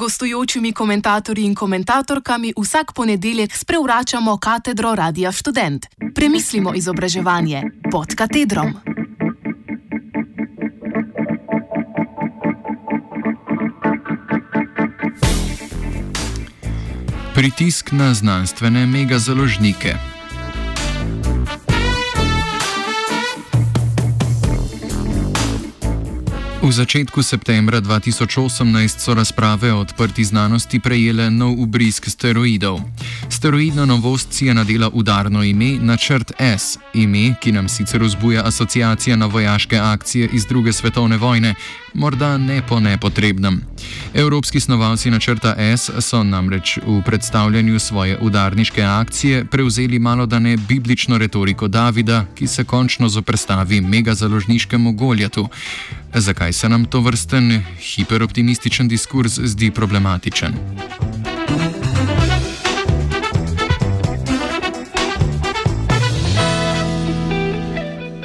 gostujočimi komentatorji in komentatorkami vsak ponedeljek sprevračamo katedro Radia Student. Premislimo izobraževanje pod katedrom. Pritisk na znanstvene megazaložnike. V začetku septembra 2018 so razprave o odprti znanosti prejele nov ubrisk steroidov. Steroidna novost si je nadela udarno ime Načrt S, ime, ki nam sicer vzbuja asociacija na vojaške akcije iz druge svetovne vojne, morda ne po nepotrebnem. Evropski snovalci načrta S so namreč v predstavljanju svoje udarniške akcije prevzeli malo da ne biblično retoriko Davida, ki se končno zoprstavi megazaložniškemu Goljatu. Zakaj se nam to vrsten hiperoptimističen diskurs zdi problematičen?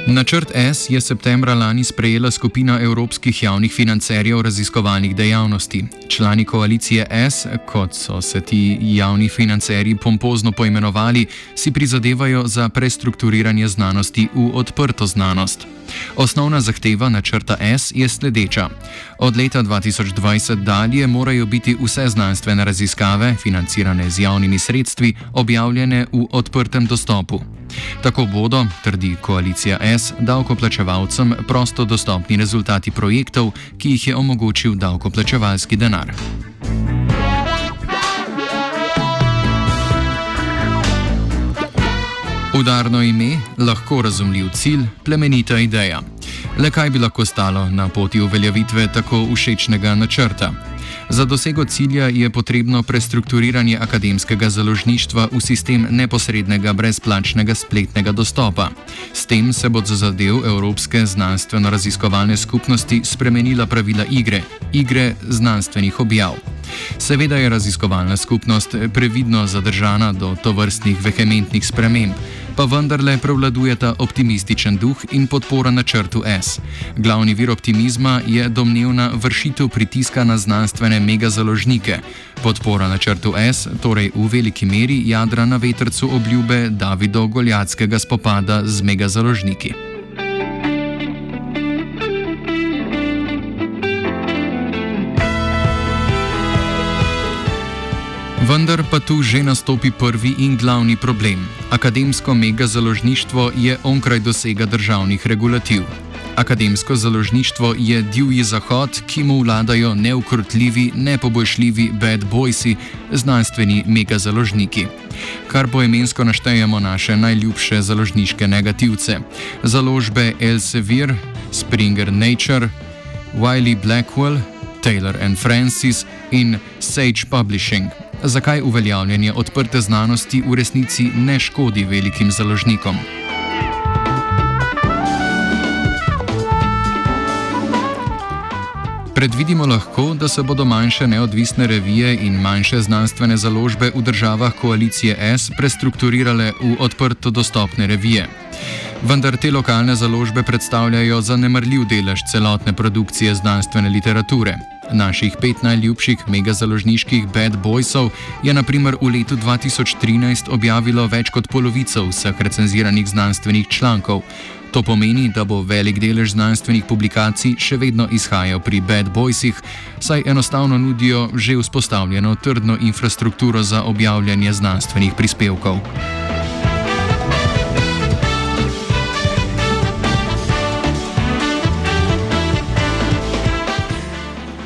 Načrt S je septembra lani sprejela skupina evropskih javnih financerjev raziskovalnih dejavnosti. Člani koalicije S, kot so se ti javni financerji pompozno poimenovali, si prizadevajo za prestrukturiranje znanosti v odprto znanost. Osnovna zahteva načrta S je sledeča. Od leta 2020 dalje morajo biti vse znanstvene raziskave, financirane z javnimi sredstvi, objavljene v odprtem dostopu. Tako bodo, trdi koalicija S, davkoplačevalcem prosto dostopni rezultati projektov, ki jih je omogočil davkoplačevalski denar. Udarno ime, lahko razumljiv cilj, plemenita ideja. Le kaj bi lahko stalo na poti uveljavitve tako všečnega načrta? Za dosego cilja je potrebno prestrukturiranje akademskega založništva v sistem neposrednega brezplačnega spletnega dostopa. S tem se bo za zadev Evropske znanstveno-raziskovalne skupnosti spremenila pravila igre, igre znanstvenih objav. Seveda je raziskovalna skupnost previdno zadržana do tovrstnih vehementnih sprememb pa vendarle prevladujeta optimističen duh in podpora načrtu S. Glavni vir optimizma je domnevna vršitev pritiska na znanstvene megazaložnike. Podpora načrtu S torej v veliki meri jadra na vetrcu obljube Davido Goljatskega spopada z megazaložniki. Vendar pa tu že nastopi prvi in glavni problem. Akademsko megazaložništvo je onkraj dosega državnih regulativ. Akademsko založništvo je divji zahod, ki mu vladajo neukrotljivi, nepobojšljivi bad boysi, znanstveni megazaložniki. Kar poemensko naštejemo naše najljubše založniške negativce: založbe Elsevier, Springer Nature, Wiley Blackwell, Taylor and Francis in Sage Publishing zakaj uveljavljanje odprte znanosti v resnici ne škodi velikim založnikom. Predvidimo lahko, da se bodo manjše neodvisne revije in manjše znanstvene založbe v državah koalicije S prestrukturirale v odprto dostopne revije. Vendar te lokalne založbe predstavljajo zanemrljiv delež celotne produkcije znanstvene literature. Naših pet najljubših megazaložniških bad boysov je naprimer v letu 2013 objavilo več kot polovico vseh recenziranih znanstvenih člankov. To pomeni, da bo velik delež znanstvenih publikacij še vedno izhajal pri bad boysih, saj enostavno nudijo že vzpostavljeno trdno infrastrukturo za objavljanje znanstvenih prispevkov.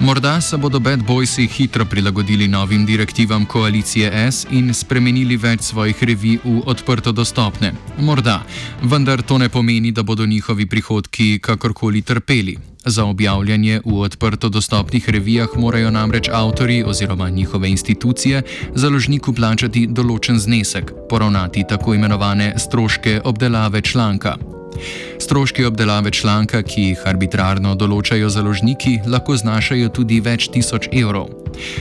Morda se bodo bad boysi hitro prilagodili novim direktivam koalicije S in spremenili več svojih revij v odprto dostopne. Morda, vendar to ne pomeni, da bodo njihovi prihodki kakorkoli trpeli. Za objavljanje v odprto dostopnih revijah morajo namreč avtori oziroma njihove institucije založniku plačati določen znesek, poravnati tako imenovane stroške obdelave članka. Stroški obdelave članka, ki jih arbitrarno določajo založniki, lahko znašajo tudi več tisoč evrov.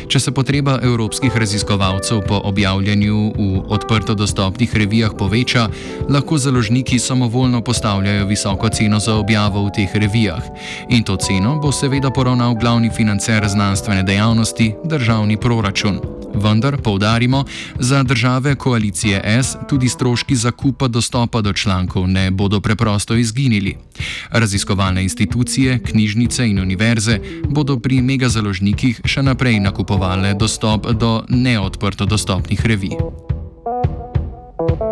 Če se potreba evropskih raziskovalcev po objavljanju v odprto dostopnih revijah poveča, lahko založniki samovoljno postavljajo visoko ceno za objavo v teh revijah. In to ceno bo seveda poravnal glavni financer znanstvene dejavnosti, državni proračun. Vendar, poudarimo, za države koalicije S tudi stroški zakupa dostopa do člankov ne bodo preprosto izginili. Raziskovalne institucije, knjižnice in univerze bodo pri megazaložnikih še naprej nakupovale dostop do neodprto dostopnih revij. Kaj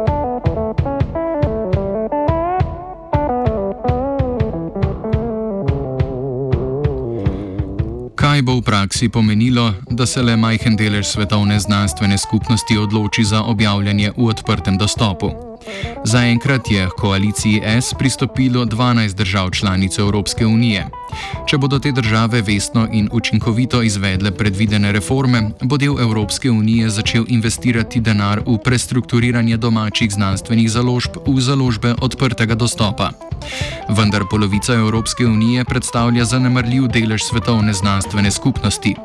bo v praksi pomenilo, da se le majhen delež svetovne znanstvene skupnosti odloči za objavljanje v odprtem dostopu? Zaenkrat je k koaliciji S pristopilo 12 držav članic Evropske unije. Če bodo te države vestno in učinkovito izvedle predvidene reforme, bo del Evropske unije začel investirati denar v prestrukturiranje domačih znanstvenih založb v založbe odprtega dostopa. Vendar polovica Evropske unije predstavlja zanemrljiv delež svetovne znanstvene skupnosti.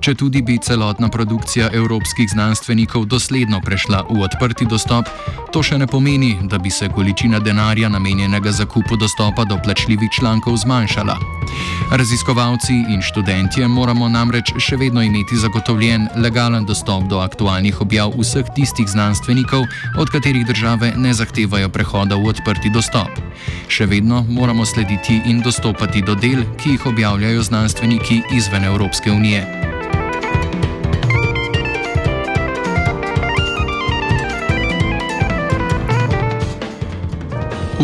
Če tudi bi celotna produkcija evropskih znanstvenikov dosledno prešla v odprti dostop, to še ne pomeni, da bi se količina denarja namenjenega zakupu dostopa do plačljivih člankov zmanjšala. Raziskovalci in študentje moramo namreč še vedno imeti zagotovljen legalen dostop do aktualnih objav vseh tistih znanstvenikov, od katerih države ne zahtevajo prehoda v odprti dostop. Še vedno moramo slediti in dostopati do del, ki jih objavljajo znanstveniki izven Evropske unije.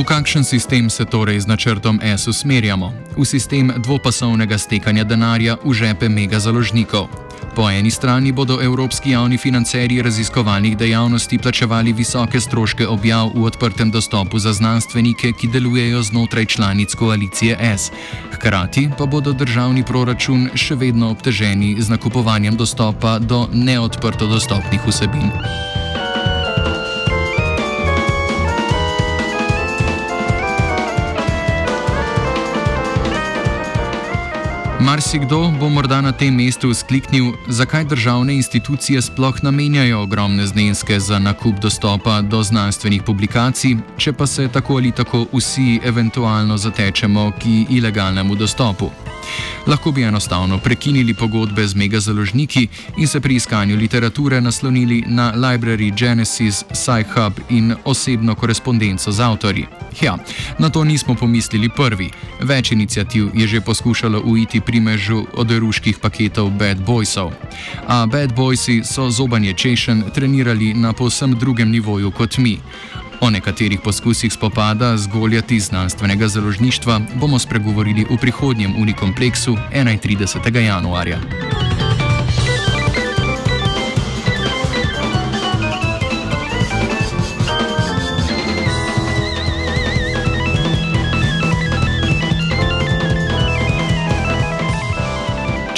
V kakšen sistem se torej z načrtom S usmerjamo? V sistem dvopasovnega stekanja denarja v žepe megazaložnikov. Po eni strani bodo evropski javni financerji raziskovalnih dejavnosti plačevali visoke stroške objav v odprtem dostopu za znanstvenike, ki delujejo znotraj članic koalicije S. Hkrati pa bodo državni proračun še vedno obteženi z nakupovanjem dostopa do neodprto dostopnih vsebin. Marsikdo bo morda na tem mestu skliknil, zakaj državne institucije sploh namenjajo ogromne zneske za nakup dostopa do znanstvenih publikacij, če pa se tako ali tako vsi eventualno zatečemo k ilegalnemu dostopu. Lahko bi enostavno prekinili pogodbe z megazaložniki in se pri iskanju literature naslonili na Library Genesis, Sci-Hub in osebno korespondenco z avtorji. Ja, na to nismo pomislili prvi. Več inicijativ je že poskušalo uiti primežu oderuških paketov Bad Boysov. A Bad Boysi so zobanje češen trenirali na povsem drugem nivoju kot mi. O nekaterih poskusih spopada z goljati znanstvenega založništva bomo spregovorili v prihodnjem unikompleksu 31. januarja.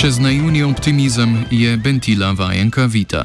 Čez naivni optimizem je Bentila vajenka Vita.